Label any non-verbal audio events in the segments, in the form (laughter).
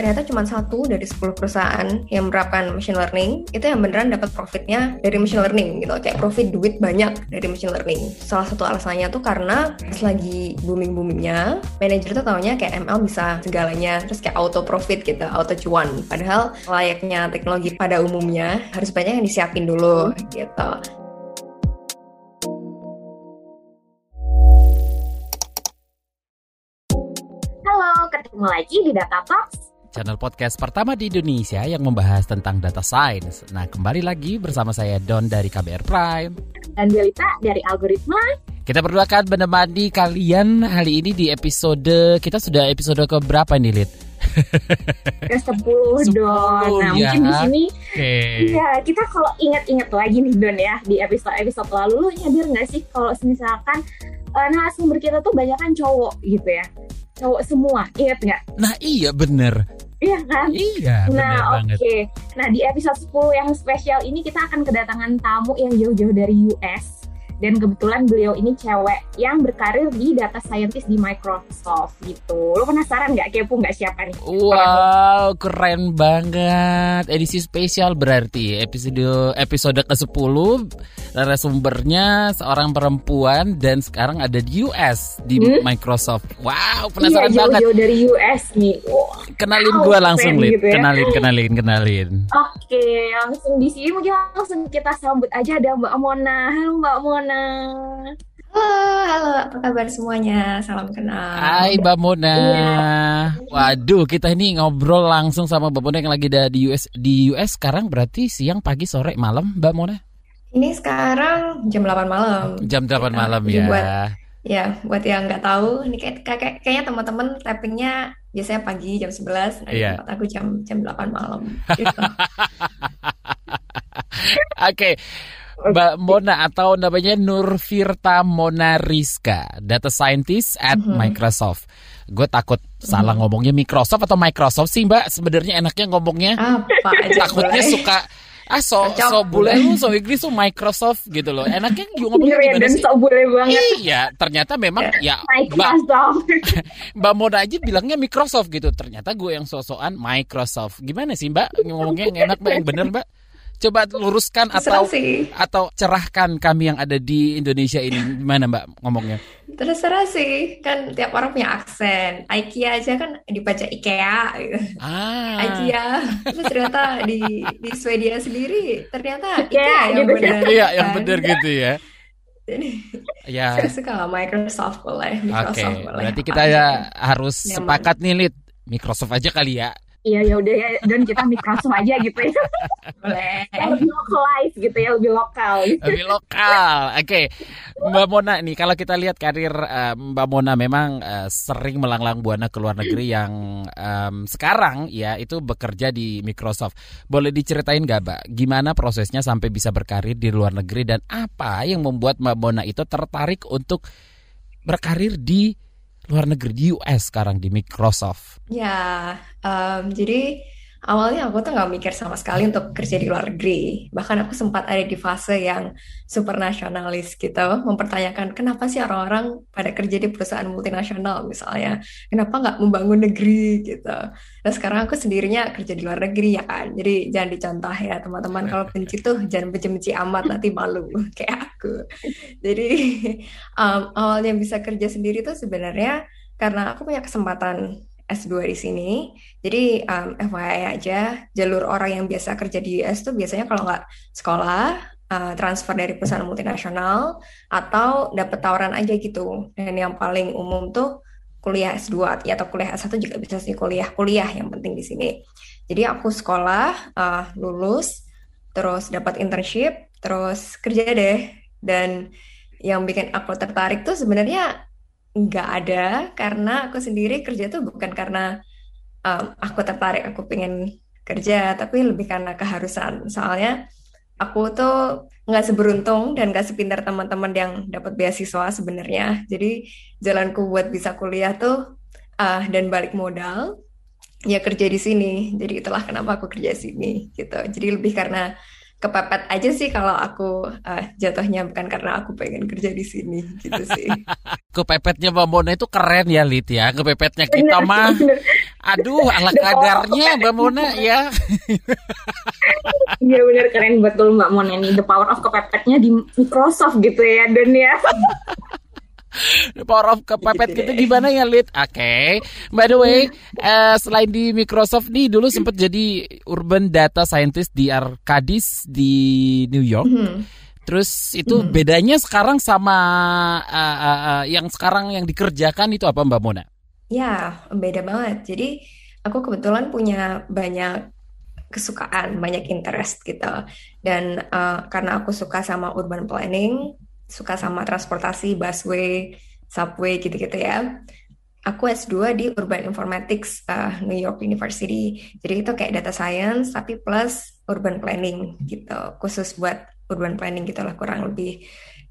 ternyata cuma satu dari 10 perusahaan yang menerapkan machine learning itu yang beneran dapat profitnya dari machine learning gitu. Kayak profit duit banyak dari machine learning. Salah satu alasannya tuh karena lagi booming boomingnya manajer tuh taunya kayak ML bisa segalanya terus kayak auto profit gitu auto cuan. Padahal layaknya teknologi pada umumnya harus banyak yang disiapin dulu gitu. Ketemu lagi di Data Talks channel podcast pertama di Indonesia yang membahas tentang data science. Nah, kembali lagi bersama saya Don dari KBR Prime dan Delita dari Algoritma. Kita berdua akan menemani kalian hari ini di episode kita sudah episode (laughs) ke berapa nih, Lid? ke 10, Don. Nah, ya. mungkin di sini okay. ya kita kalau ingat-ingat lagi nih Don ya di episode-episode lalu lo nyadar nggak sih kalau misalkan uh, narasumber kita tuh banyak kan cowok gitu ya cowok semua, ingat nggak? Nah iya bener. Iya kan? Iya, Nah oke. Okay. Nah di episode 10 yang spesial ini kita akan kedatangan tamu yang jauh-jauh dari US dan kebetulan beliau ini cewek yang berkarir di data scientist di Microsoft gitu. Lo penasaran nggak kepo nggak siapa nih? Wow, keren banget. Edisi spesial berarti episode episode ke-10 narasumbernya seorang perempuan dan sekarang ada di US di hmm? Microsoft. Wow, penasaran iya, banget. Jauh dari US nih. Wow. Kenalin wow, gue langsung, Lid. Gitu ya. Kenalin, kenalin, kenalin. Oke, langsung di sini mungkin langsung kita sambut aja ada Mbak Mona. Halo Mbak Mona. Mona. Halo, halo, apa kabar semuanya? Salam kenal. Hai Mbak Mona. Iya. Waduh, kita ini ngobrol langsung sama Mbak Mona yang lagi ada di US. Di US sekarang berarti siang, pagi, sore, malam, Mbak Mona? Ini sekarang jam 8 malam. Jam 8 gitu. malam ya. Buat, ya, buat yang nggak tahu, ini kayak, kayak kayaknya teman-teman tappingnya biasanya pagi jam 11, nah yeah. aku jam jam 8 malam. (laughs) Gitu. Oke. okay. Mbak Mona atau namanya Nur Firta Mona Rizka, data scientist at mm-hmm. Microsoft. Gue takut mm-hmm. salah ngomongnya Microsoft atau Microsoft sih Mbak. Sebenarnya enaknya ngomongnya apa aja takutnya boleh. suka ah so so bule lu so Inggris tuh Microsoft gitu loh enaknya juga ngomongnya gimana sih so bule banget iya ternyata memang ya Mbak (laughs) Mbak Mona aja bilangnya Microsoft gitu ternyata gue yang sosokan Microsoft gimana sih Mbak ngomongnya yang enak Mbak yang bener Mbak Coba luruskan atau atau cerahkan kami yang ada di Indonesia ini gimana Mbak ngomongnya? Terserah sih, kan tiap orang punya aksen. IKEA aja kan dibaca IKEA. Ah. IKEA. Terus ternyata di di Swedia sendiri ternyata IKEA, IKEA yang gitu. benar. Iya, yang benar gitu ya. Jadi ya. saya suka Microsoft boleh, Microsoft okay. boleh. Berarti kita ya harus Nyaman. sepakat nih, Lid. Microsoft aja kali ya iya ya udah ya dan kita Microsoft aja gitu ya. Boleh. Lebih localize gitu ya lebih lokal. Lebih lokal. Oke okay. Mbak Mona nih kalau kita lihat karir uh, Mbak Mona memang uh, sering melanglang buana ke luar negeri yang um, sekarang ya itu bekerja di Microsoft. Boleh diceritain gak Mbak? Gimana prosesnya sampai bisa berkarir di luar negeri dan apa yang membuat Mbak Mona itu tertarik untuk berkarir di luar negeri di US sekarang di Microsoft? Ya, um, jadi awalnya aku tuh nggak mikir sama sekali untuk kerja di luar negeri. Bahkan aku sempat ada di fase yang super nasionalis gitu, mempertanyakan kenapa sih orang-orang pada kerja di perusahaan multinasional misalnya, kenapa nggak membangun negeri gitu. Nah sekarang aku sendirinya kerja di luar negeri ya kan, jadi jangan dicontoh ya teman-teman kalau (laughs) benci tuh jangan benci-benci amat nanti malu (laughs) kayak aku. Jadi (laughs) um, awalnya bisa kerja sendiri tuh sebenarnya karena aku punya kesempatan S2 di sini. Jadi um, FYI aja, jalur orang yang biasa kerja di US tuh biasanya kalau nggak sekolah, uh, transfer dari perusahaan multinasional, atau dapat tawaran aja gitu. Dan yang paling umum tuh kuliah S2 ya, atau kuliah S1 juga bisa sih kuliah-kuliah yang penting di sini. Jadi aku sekolah, uh, lulus, terus dapat internship, terus kerja deh. Dan yang bikin aku tertarik tuh sebenarnya nggak ada karena aku sendiri kerja tuh bukan karena um, aku tertarik aku pengen kerja tapi lebih karena keharusan. Soalnya aku tuh nggak seberuntung dan nggak sepintar teman-teman yang dapat beasiswa sebenarnya. Jadi jalanku buat bisa kuliah tuh uh, dan balik modal ya kerja di sini. Jadi itulah kenapa aku kerja sini gitu. Jadi lebih karena kepepet aja sih kalau aku uh, jatuhnya bukan karena aku pengen kerja di sini gitu sih. (laughs) kepepetnya Mbak Mona itu keren ya Lid ya. Kepepetnya kita bener, mah Aduh, ala kadarnya Mbak Mona (laughs) ya. Iya benar keren betul Mbak Mona ini the power of kepepetnya di Microsoft gitu ya Don ya. (laughs) The (laughs) power of kepepet gitu gimana ya Lid? Oke, okay. by the way, uh, (laughs) selain di Microsoft nih dulu sempat jadi urban data scientist di Arcadis di New York. Mm -hmm. Terus itu mm -hmm. bedanya sekarang sama uh, uh, uh, yang sekarang yang dikerjakan itu apa Mbak Mona? Ya, beda banget. Jadi aku kebetulan punya banyak kesukaan, banyak interest gitu. Dan uh, karena aku suka sama urban planning, suka sama transportasi, busway, subway gitu-gitu ya. Aku S2 di Urban Informatics uh, New York University. Jadi itu kayak data science tapi plus urban planning gitu. Khusus buat urban planning gitu lah kurang lebih.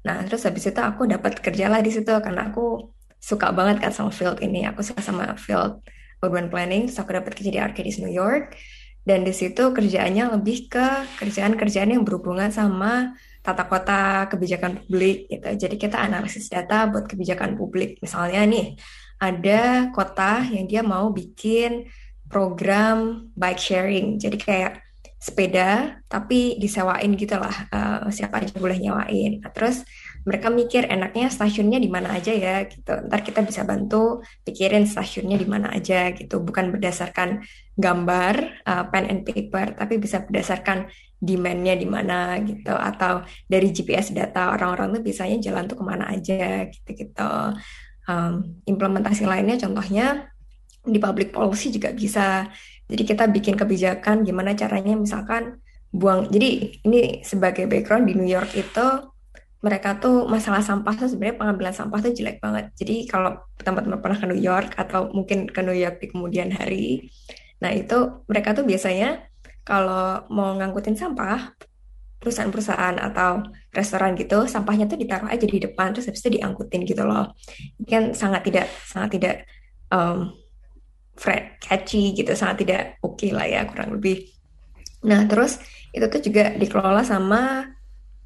Nah, terus habis itu aku dapat kerja lah di situ karena aku suka banget kan sama field ini. Aku suka sama field urban planning. Terus aku dapat kerja di Arcadis New York. Dan di situ kerjaannya lebih ke kerjaan-kerjaan yang berhubungan sama tata kota kebijakan publik gitu. Jadi kita analisis data buat kebijakan publik. Misalnya nih, ada kota yang dia mau bikin program bike sharing. Jadi kayak sepeda tapi disewain gitu lah uh, siapa aja boleh nyewain. Nah, terus mereka mikir enaknya stasiunnya di mana aja ya gitu. Ntar kita bisa bantu pikirin stasiunnya di mana aja gitu. Bukan berdasarkan gambar uh, pen and paper, tapi bisa berdasarkan demand-nya di mana gitu. Atau dari GPS data orang-orang tuh biasanya jalan tuh ke mana aja gitu-gitu. Um, implementasi lainnya contohnya di public policy juga bisa. Jadi kita bikin kebijakan gimana caranya misalkan buang. Jadi ini sebagai background di New York itu mereka tuh masalah sampah tuh sebenarnya pengambilan sampah tuh jelek banget. Jadi kalau teman-teman pernah ke New York atau mungkin ke New York di kemudian hari, nah itu mereka tuh biasanya kalau mau ngangkutin sampah, perusahaan-perusahaan atau restoran gitu, sampahnya tuh ditaruh aja di depan terus habis itu diangkutin gitu loh. Ini kan sangat tidak sangat tidak um, catchy gitu, sangat tidak oke okay lah ya kurang lebih. Nah terus itu tuh juga dikelola sama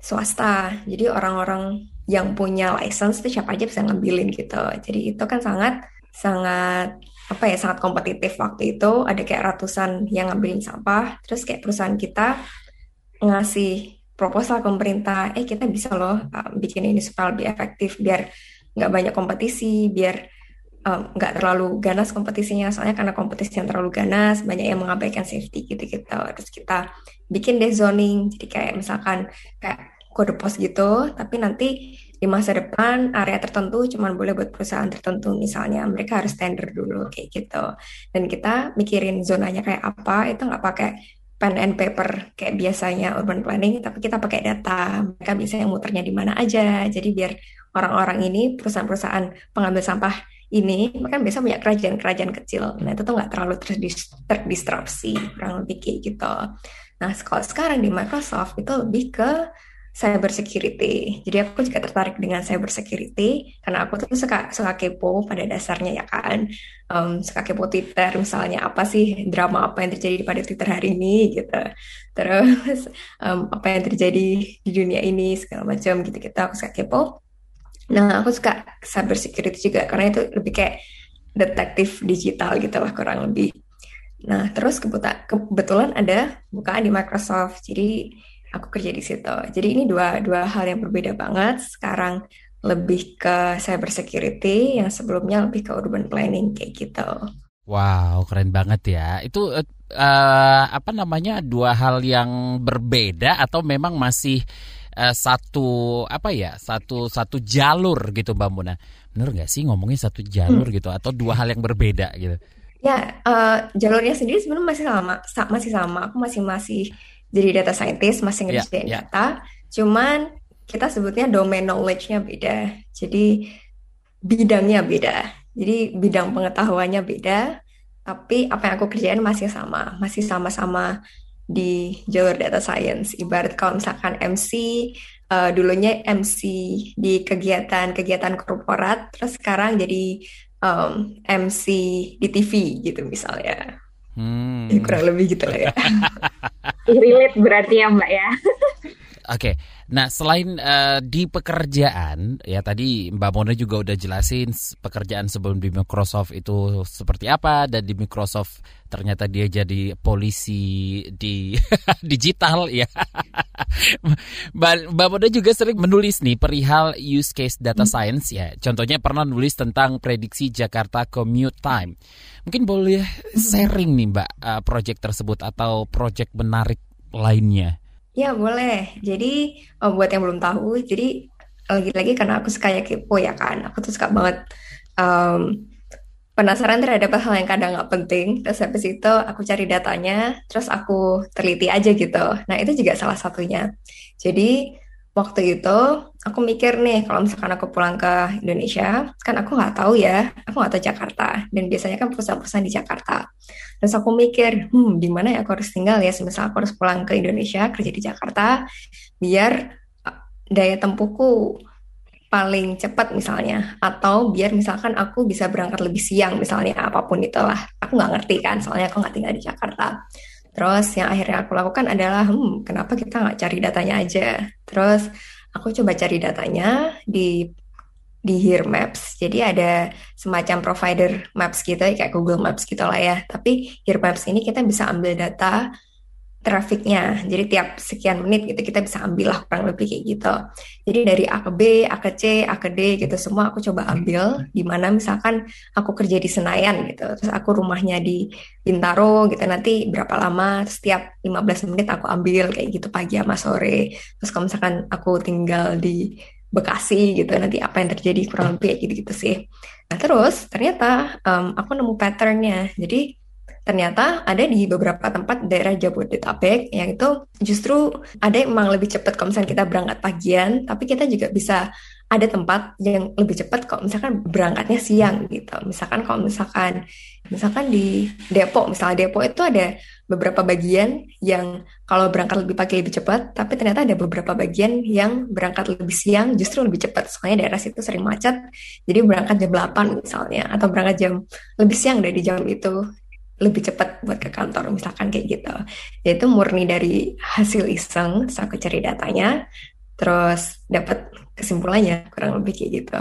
swasta. Jadi orang-orang yang punya license itu siapa aja bisa ngambilin gitu. Jadi itu kan sangat sangat apa ya sangat kompetitif waktu itu. Ada kayak ratusan yang ngambilin sampah. Terus kayak perusahaan kita ngasih proposal ke pemerintah eh kita bisa loh uh, bikin ini supaya lebih efektif biar nggak banyak kompetisi biar nggak um, terlalu ganas kompetisinya. Soalnya karena kompetisi yang terlalu ganas banyak yang mengabaikan safety gitu gitu. Terus kita bikin deh zoning. Jadi kayak misalkan kayak kode pos gitu, tapi nanti di masa depan area tertentu cuma boleh buat perusahaan tertentu. Misalnya mereka harus tender dulu kayak gitu. Dan kita mikirin zonanya kayak apa itu nggak pakai pen and paper kayak biasanya urban planning tapi kita pakai data. Mereka bisa yang muternya di mana aja. Jadi biar orang-orang ini perusahaan-perusahaan pengambil sampah ini kan biasa punya kerajaan-kerajaan kecil. Nah itu tuh nggak terlalu terdistrupsi kurang lebih kayak gitu. Nah kalau sekarang di Microsoft itu lebih ke cyber security. Jadi aku juga tertarik dengan cyber security karena aku tuh suka suka kepo pada dasarnya ya kan. Um, suka kepo Twitter misalnya apa sih drama apa yang terjadi pada Twitter hari ini gitu. Terus um, apa yang terjadi di dunia ini segala macam gitu gitu aku suka kepo. Nah, aku suka cyber security juga karena itu lebih kayak detektif digital gitu lah kurang lebih. Nah, terus kebetulan ada bukaan di Microsoft. Jadi aku kerja di situ. Jadi ini dua dua hal yang berbeda banget. Sekarang lebih ke cyber security, yang sebelumnya lebih ke urban planning kayak gitu. Wow, keren banget ya. Itu uh, apa namanya dua hal yang berbeda atau memang masih uh, satu apa ya satu satu jalur gitu, Mbak Muna? Bener nggak sih ngomongin satu jalur hmm. gitu atau dua hal yang berbeda gitu? Ya, uh, jalurnya sendiri sebenarnya masih sama, masih sama. Aku masih masih jadi data scientist masih ya, ngerjain yeah, yeah. data, cuman kita sebutnya domain knowledge-nya beda. Jadi bidangnya beda. Jadi bidang pengetahuannya beda, tapi apa yang aku kerjain masih sama, masih sama-sama di jalur data science. Ibarat kalau misalkan MC, uh, eh, dulunya MC di kegiatan-kegiatan korporat, terus sekarang jadi um, MC di TV gitu misalnya. Hmm. Ya, (laughs) kurang lebih gitu lah ya. (laughs) relate berarti ya Mbak ya. (laughs) Oke, okay. Nah, selain uh, di pekerjaan, ya tadi Mbak Mona juga udah jelasin pekerjaan sebelum di Microsoft itu seperti apa dan di Microsoft ternyata dia jadi polisi di digital ya. Mbak, Mbak Mona juga sering menulis nih perihal use case data hmm. science ya. Contohnya pernah nulis tentang prediksi Jakarta commute time. Mungkin boleh sharing nih Mbak uh, project tersebut atau project menarik lainnya. Ya boleh. Jadi oh, buat yang belum tahu, jadi lagi-lagi karena aku suka ya kepo ya kan, aku tuh suka banget um, penasaran terhadap hal yang kadang nggak penting. Terus habis itu aku cari datanya, terus aku teliti aja gitu. Nah itu juga salah satunya. Jadi waktu itu aku mikir nih kalau misalkan aku pulang ke Indonesia kan aku nggak tahu ya aku nggak tahu Jakarta. Dan biasanya kan perusahaan-perusahaan di Jakarta. Terus aku mikir hmm di mana ya aku harus tinggal ya? Semisal aku harus pulang ke Indonesia kerja di Jakarta biar daya tempuhku paling cepat misalnya. Atau biar misalkan aku bisa berangkat lebih siang misalnya apa pun itulah. Aku nggak ngerti kan soalnya aku nggak tinggal di Jakarta Terus yang akhirnya aku lakukan adalah, hmm, kenapa kita nggak cari datanya aja? Terus aku coba cari datanya di di Here Maps. Jadi ada semacam provider maps gitu, kayak Google Maps gitu lah ya. Tapi Here Maps ini kita bisa ambil data trafiknya. Jadi tiap sekian menit gitu kita bisa ambil lah kurang lebih kayak gitu. Jadi dari A ke B, A ke C, A ke D gitu semua aku coba ambil. Di mana misalkan aku kerja di Senayan gitu, terus aku rumahnya di Bintaro gitu nanti berapa lama setiap 15 menit aku ambil kayak gitu pagi sama sore. Terus kalau misalkan aku tinggal di Bekasi gitu nanti apa yang terjadi kurang lebih kayak gitu-gitu sih. Nah terus ternyata um, aku nemu patternnya. Jadi ternyata ada di beberapa tempat daerah Jabodetabek yang itu justru ada yang memang lebih cepat kalau misalnya kita berangkat pagian, tapi kita juga bisa ada tempat yang lebih cepat kalau misalkan berangkatnya siang gitu. Misalkan kalau misalkan misalkan di Depok, misalnya Depok itu ada beberapa bagian yang kalau berangkat lebih pagi lebih cepat, tapi ternyata ada beberapa bagian yang berangkat lebih siang justru lebih cepat. Soalnya daerah situ sering macet, jadi berangkat jam 8 misalnya, atau berangkat jam lebih siang dari jam itu lebih cepat buat ke kantor misalkan kayak gitu itu murni dari hasil iseng terus aku cari datanya terus dapat kesimpulannya kurang lebih kayak gitu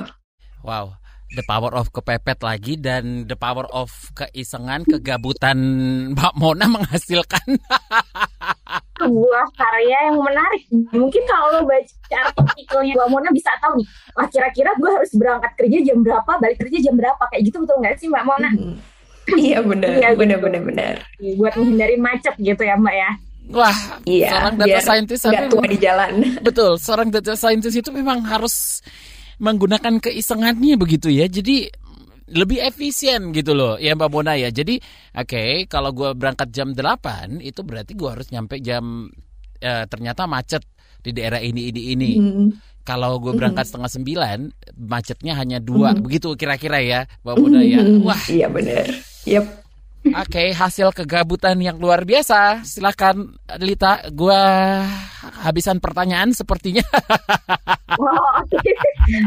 wow the power of kepepet lagi dan the power of keisengan kegabutan (laughs) Mbak Mona menghasilkan (laughs) sebuah karya yang menarik. Mungkin kalau lo baca artikelnya Mbak Mona bisa tahu nih, wah kira-kira gue harus berangkat kerja jam berapa, balik kerja jam berapa, kayak gitu betul nggak sih Mbak Mona? Mm -hmm (clears throat) iya benar iya, benar benar benar buat menghindari macet gitu ya mbak ya Wah, iya, seorang data scientist nggak tua di jalan. (laughs) Betul, seorang data scientist itu memang harus menggunakan keisengannya begitu ya. Jadi lebih efisien gitu loh ya Mbak Bona ya. Jadi oke okay, kalau gue berangkat jam 8 itu berarti gue harus nyampe jam eh, ternyata macet di daerah ini ini ini. Mm. Kalau gue berangkat mm. setengah sembilan macetnya hanya dua mm. begitu kira-kira ya Mbak Bona ya. Wah iya benar. Yep. Oke, okay, hasil kegabutan yang luar biasa. Silakan Lita, gua habisan pertanyaan sepertinya. (laughs) oh, okay.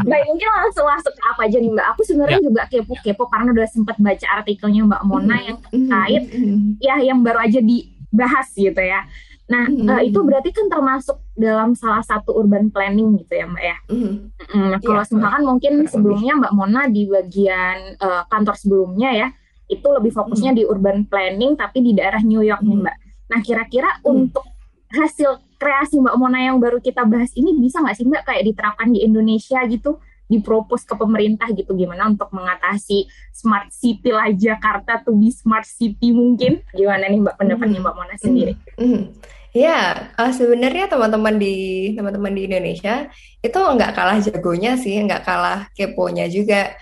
Baik, mungkin langsung masuk ke apa aja nih Mbak. Aku sebenarnya ya. juga kepo-kepo karena udah sempat baca artikelnya Mbak Mona mm-hmm. yang terkait mm-hmm. ya yang baru aja dibahas gitu ya. Nah, mm-hmm. uh, itu berarti kan termasuk dalam salah satu urban planning gitu ya, Mbak ya. Mm-hmm. Mm, kalau yeah, misalkan mungkin sebelumnya Mbak Mona di bagian uh, kantor sebelumnya ya, itu lebih fokusnya hmm. di urban planning tapi di daerah New York hmm. nih Mbak. Nah kira-kira hmm. untuk hasil kreasi Mbak Mona yang baru kita bahas ini bisa nggak sih Mbak kayak diterapkan di Indonesia gitu? dipropos ke pemerintah gitu gimana untuk mengatasi smart city lah Jakarta to be smart city mungkin gimana nih Mbak pendapatnya Mbak Mona sendiri? Mm -hmm. Ya, uh, sebenarnya teman-teman di teman-teman di Indonesia itu nggak kalah jagonya sih, nggak kalah keponya juga.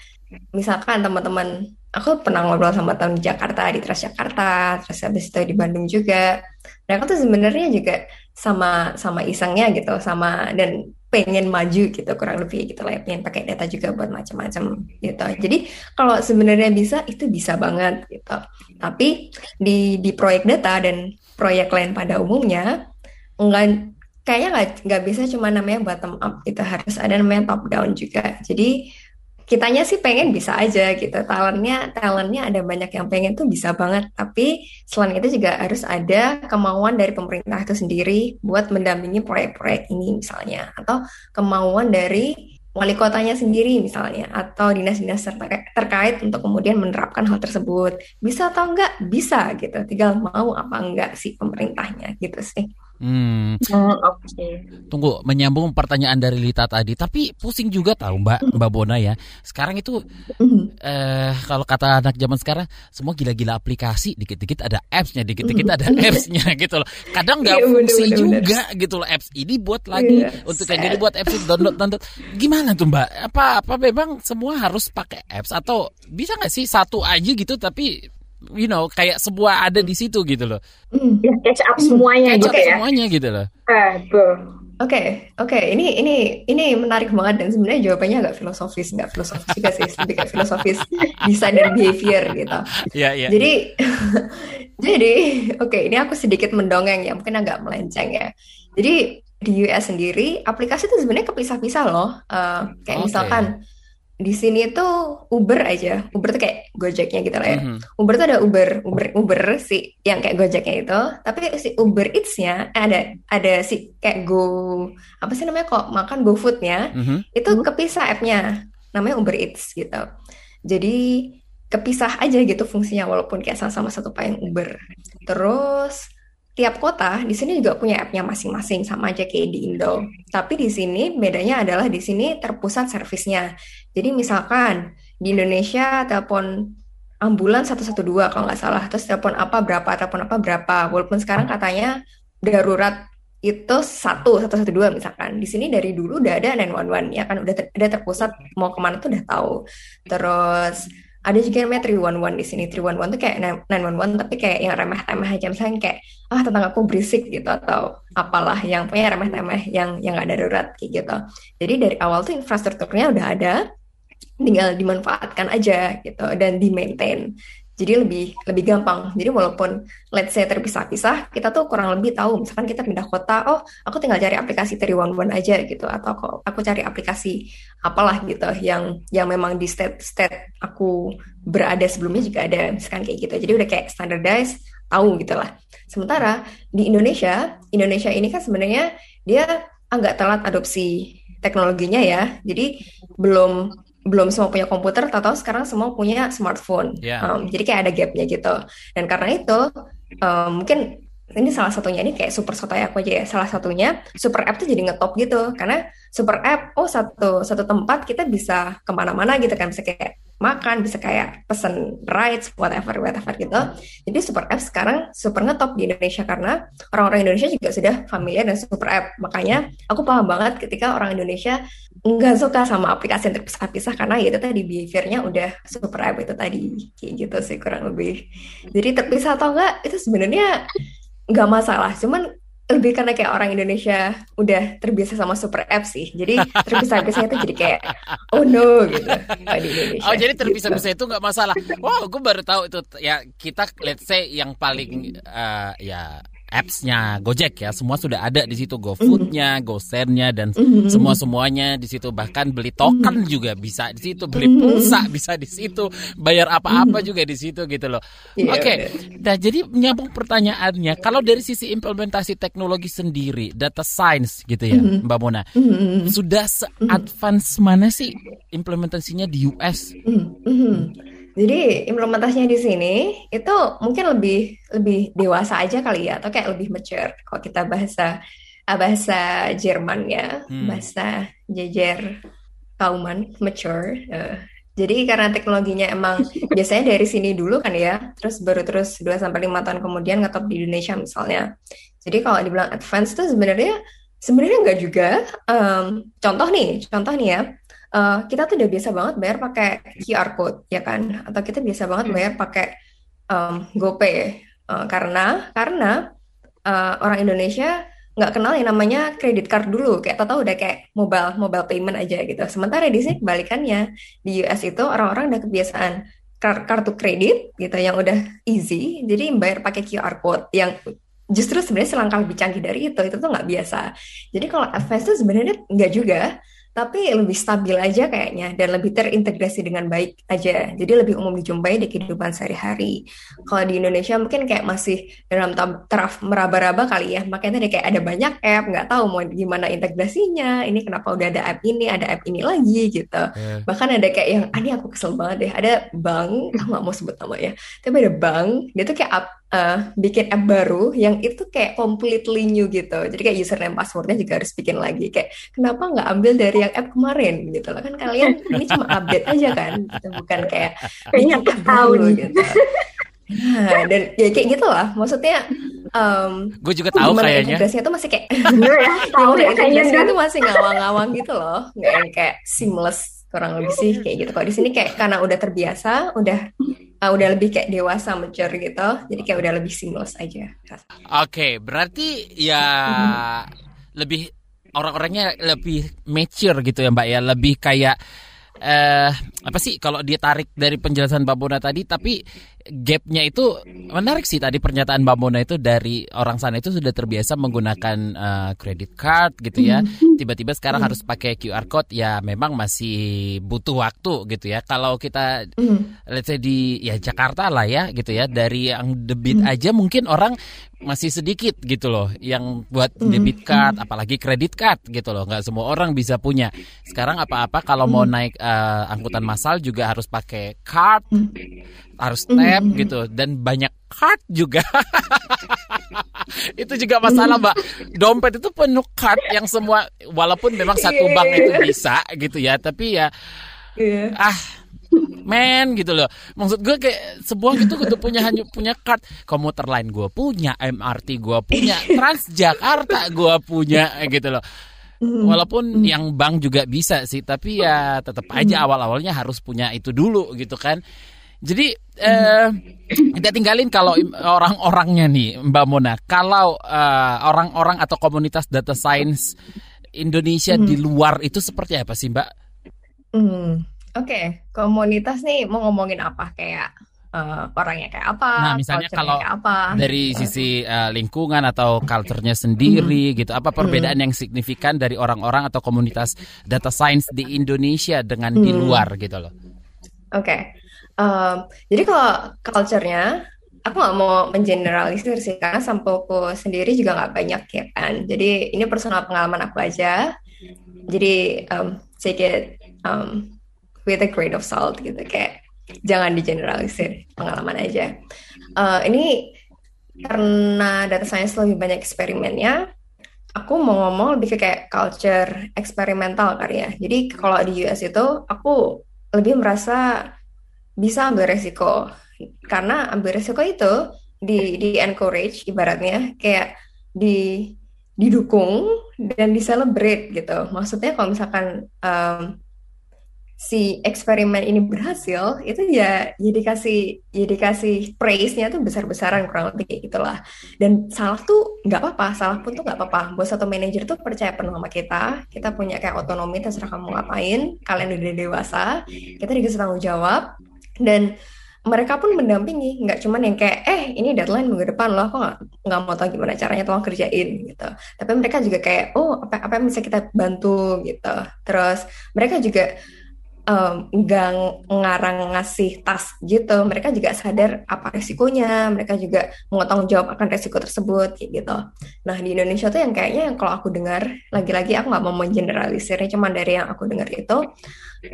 Misalkan teman-teman aku pernah ngobrol sama teman di Jakarta di Transjakarta terus habis itu di Bandung juga. Aku tuh sebenarnya juga sama sama isengnya gitu sama dan pengen maju gitu kurang lebih gitu lah pengen pakai data juga buat macam-macam gitu. Jadi kalau sebenarnya bisa itu bisa banget gitu. Tapi di di proyek data dan proyek lain pada umumnya enggak kayaknya nggak nggak bisa cuma namanya bottom up itu harus ada namanya top down juga. Jadi kitanya sih pengen bisa aja gitu. Talentnya talentnya ada banyak yang pengen tuh bisa banget. Tapi selain itu juga harus ada kemauan dari pemerintah itu sendiri buat mendampingi proyek-proyek ini misalnya. Atau kemauan dari wali kotanya sendiri misalnya. Atau dinas-dinas terkait untuk kemudian menerapkan hal tersebut. Bisa atau enggak? Bisa gitu. Tinggal mau apa enggak sih pemerintahnya gitu sih Hmm. Oh, Oke. Okay. Tunggu, menyambung pertanyaan dari Lita tadi, tapi pusing juga tahu Mbak Mbak Bona ya. Sekarang itu eh kalau kata anak zaman sekarang semua gila-gila aplikasi, dikit-dikit ada apps-nya, dikit-dikit ada (laughs) apps-nya gitu loh. Kadang nggak iya, fungsi bener, juga bener. gitu loh apps ini buat lagi yeah, untuk yang jadi buat apps itu download download. Gimana tuh Mbak? Apa apa memang semua harus pakai apps atau bisa nggak sih satu aja gitu tapi you know kayak sebuah ada di situ gitu loh. Hmm, ya catch up semuanya catch gitu up ya. semuanya gitu loh. Eh, Oke, okay, oke. Okay. Ini ini ini menarik banget dan sebenarnya jawabannya agak filosofis, nggak filosofis juga sih, (laughs) lebih kayak filosofis (laughs) design dan behavior gitu. Iya, iya. Jadi (laughs) jadi oke, okay, ini aku sedikit mendongeng ya, mungkin agak melenceng ya. Jadi di US sendiri aplikasi itu sebenarnya kepisah-pisah loh. Uh, kayak okay. misalkan di sini tuh Uber aja, Uber tuh kayak Gojeknya gitu lah ya. Mm -hmm. Uber tuh ada Uber, Uber, Uber sih yang kayak Gojeknya itu. Tapi si Uber Eats-nya eh, ada ada si kayak Go apa sih namanya kok makan GoFood-nya mm -hmm. itu kepisah app-nya, namanya Uber Eats gitu. Jadi kepisah aja gitu fungsinya walaupun kayak sama-sama satu payung Uber. Terus tiap kota di sini juga punya app-nya masing-masing sama aja kayak di Indo. Tapi di sini bedanya adalah di sini terpusat servisnya. Jadi misalkan di Indonesia telepon ambulans 112 kalau nggak salah, terus telepon apa berapa, telepon apa berapa. Walaupun sekarang katanya darurat itu satu satu satu dua misalkan. Di sini dari dulu udah ada 911 ya kan? Udah ter, udah terpusat mau ke mana tuh udah tahu. Terus ada juga namanya 311 di sini. 311 tuh kayak 911 tapi kayak yang remeh-temeh aja. Misalnya kayak ah tentang aku berisik gitu atau apalah yang punya remeh-temeh yang yang gak darurat kayak gitu. Jadi dari awal tuh infrastrukturnya udah ada tinggal dimanfaatkan aja gitu dan di maintain jadi lebih lebih gampang. Jadi walaupun let's say terpisah-pisah, kita tuh kurang lebih tahu. Misalkan kita pindah kota, oh aku tinggal cari aplikasi One aja gitu, atau aku, aku cari aplikasi apalah gitu yang yang memang di state state aku berada sebelumnya juga ada, misalkan kayak gitu. Jadi udah kayak standardized, tahu gitu lah. Sementara di Indonesia, Indonesia ini kan sebenarnya dia agak telat adopsi teknologinya ya. Jadi belum belum semua punya komputer, tahu-tahu sekarang semua punya smartphone. Yeah. Um, jadi kayak ada gapnya gitu. Dan karena itu um, mungkin ini salah satunya ini kayak super sotoy aku aja ya. Salah satunya super app tuh jadi ngetop gitu karena super app oh satu satu tempat kita bisa ke mana-mana gitu kan bisa kayak makan, bisa kayak pesen rides, whatever, whatever gitu. Jadi super app sekarang super ngetop di Indonesia karena orang-orang Indonesia juga sudah familiar dengan super app. Makanya aku paham banget ketika orang Indonesia nggak suka sama aplikasi yang terpisah-pisah karena ya itu tadi behaviornya udah super app itu tadi kayak gitu sih kurang lebih. Jadi terpisah atau enggak itu sebenarnya nggak masalah. Cuman lebih karena kayak orang Indonesia udah terbiasa sama super app sih. Jadi terpisah-pisah itu jadi kayak oh no gitu di Indonesia. Oh jadi terpisah-pisah itu nggak masalah. Wow, gue baru tahu itu ya kita let's say yang paling uh, ya apps-nya Gojek ya semua sudah ada di situ. GoFood-nya, mm-hmm. GoShare-nya dan mm-hmm. semua semuanya di situ. Bahkan beli token juga bisa di situ. Beli pulsa bisa di situ. Bayar apa-apa juga di situ gitu loh. Yeah, Oke, okay. nah jadi nyambung pertanyaannya kalau dari sisi implementasi teknologi sendiri data science gitu ya Mbak Mona sudah se-advance mana sih implementasinya di US? Jadi implementasinya di sini itu mungkin lebih lebih dewasa aja kali ya atau kayak lebih mature kalau kita bahasa ah, bahasa Jerman ya, hmm. bahasa jejer kauman mature. Uh, jadi karena teknologinya emang (laughs) biasanya dari sini dulu kan ya, terus baru terus 2 sampai 5 tahun kemudian ngetop di Indonesia misalnya. Jadi kalau dibilang advance tuh sebenarnya sebenarnya enggak juga. Um, contoh nih, contoh nih ya uh, kita tuh udah biasa banget bayar pakai QR code ya kan? Atau kita biasa banget bayar pakai um, GoPay. Uh, karena karena uh, orang Indonesia nggak kenal yang namanya kredit card dulu. Kayak tahu udah kayak mobile mobile payment aja gitu. Sementara di sini kebalikannya. Di US itu orang-orang udah kebiasaan kartu kredit gitu yang udah easy. Jadi bayar pakai QR code yang justru sebenarnya selangkah lebih canggih dari itu. Itu tuh nggak biasa. Jadi kalau advance tuh sebenarnya nggak juga tapi lebih stabil aja kayaknya dan lebih terintegrasi dengan baik aja. Jadi lebih umum dijumpai di kehidupan sehari-hari. Kalau di Indonesia mungkin kayak masih dalam taraf meraba-raba kali ya. Makanya tadi kayak ada banyak app, nggak tahu mau gimana integrasinya. Ini kenapa udah ada app ini, ada app ini lagi gitu. Yeah. Bahkan ada kayak yang, ah, ini aku kesel banget deh. Ada bank, aku nggak mau sebut namanya. Tapi ada bank, dia tuh kayak uh, bikin app baru yang itu kayak completely new gitu. Jadi kayak username passwordnya juga harus bikin lagi. Kayak kenapa nggak ambil dari yang app kemarin gitu loh kan kalian ini cuma update aja kan, gitu. bukan kayak bikin app baru gitu. Nah, dan ya kayak gitu lah. Maksudnya um, gue juga tahu kayaknya integrasinya tuh masih kayak (laughs) ya, (laughs) tahu ya, integrasinya tuh masih ngawang-ngawang gitu loh nggak yang kayak seamless kurang lebih sih kayak gitu kalau di sini kayak karena udah terbiasa udah uh, udah lebih kayak dewasa mature gitu. Jadi kayak udah lebih seamless aja. Oke okay, berarti ya lebih orang-orangnya lebih mature gitu ya mbak ya. Lebih kayak eh apa sih kalau dia tarik dari penjelasan Mbak Bona tadi tapi gapnya itu menarik sih tadi pernyataan Mbak Mona itu dari orang sana itu sudah terbiasa menggunakan uh, credit card gitu ya. Mm-hmm. Tiba-tiba sekarang mm. harus pakai QR code ya memang masih butuh waktu gitu ya. Kalau kita mm. let's say di ya Jakarta lah ya gitu ya dari yang debit mm. aja mungkin orang masih sedikit gitu loh yang buat debit card apalagi kredit card gitu loh nggak semua orang bisa punya sekarang apa-apa kalau mau naik uh, angkutan massal juga harus pakai card harus tap mm. gitu dan banyak card juga. (laughs) itu juga masalah mbak. Dompet itu penuh card yang semua walaupun memang satu bank itu bisa gitu ya, tapi ya yeah. ah men gitu loh. Maksud gue kayak sebuah gitu gue punya hanya punya card komuter lain gue punya, MRT gue punya, (laughs) Transjakarta gue punya gitu loh. Walaupun yang bank juga bisa sih, tapi ya tetap aja awal-awalnya harus punya itu dulu gitu kan. Jadi eh, kita tinggalin kalau orang-orangnya nih Mbak Mona. Kalau uh, orang-orang atau komunitas data science Indonesia hmm. di luar itu seperti apa sih Mbak? Hmm. Oke, okay. komunitas nih mau ngomongin apa kayak uh, orangnya kayak apa? Nah, misalnya kalau apa, dari gitu. sisi uh, lingkungan atau culture-nya sendiri hmm. gitu, apa perbedaan hmm. yang signifikan dari orang-orang atau komunitas data science di Indonesia dengan hmm. di luar gitu loh? Oke. Okay. Um, jadi kalau culture-nya, aku nggak mau mengeneralisir sih karena sampelku sendiri juga nggak banyak ya kan. Jadi ini personal pengalaman aku aja. Jadi um, take it um, with a grain of salt gitu kayak jangan digeneralisir pengalaman aja. Uh, ini karena data science lebih banyak eksperimennya, aku mau ngomong lebih ke kayak culture eksperimental kali ya. Jadi kalau di US itu aku lebih merasa bisa ambil resiko. Karena ambil resiko itu di di encourage ibaratnya kayak di didukung dan di celebrate gitu. Maksudnya kalau misalkan um, si eksperimen ini berhasil itu ya ya dikasih ya dikasih praise-nya tuh besar-besaran kurang lebih kayak gitulah. Dan salah tuh nggak apa-apa salah pun tuh nggak apa-apa. Bos atau manajer tuh percaya penuh sama kita kita punya kayak otonomi terserah kamu ngapain kalian udah dewasa kita dikasih tanggung jawab dan mereka pun mendampingi nggak cuman yang kayak eh ini deadline minggu depan loh aku nggak mau tahu gimana caranya tolong kerjain gitu. Tapi mereka juga kayak oh apa apa yang bisa kita bantu? gitu. Terus mereka juga nggak um, ngarang ngasih tas gitu mereka juga sadar apa resikonya mereka juga mengotong jawab akan resiko tersebut gitu. Nah di Indonesia tuh yang kayaknya yang kalau aku dengar lagi-lagi aku nggak mau mengeneralisirnya cuman dari yang aku dengar itu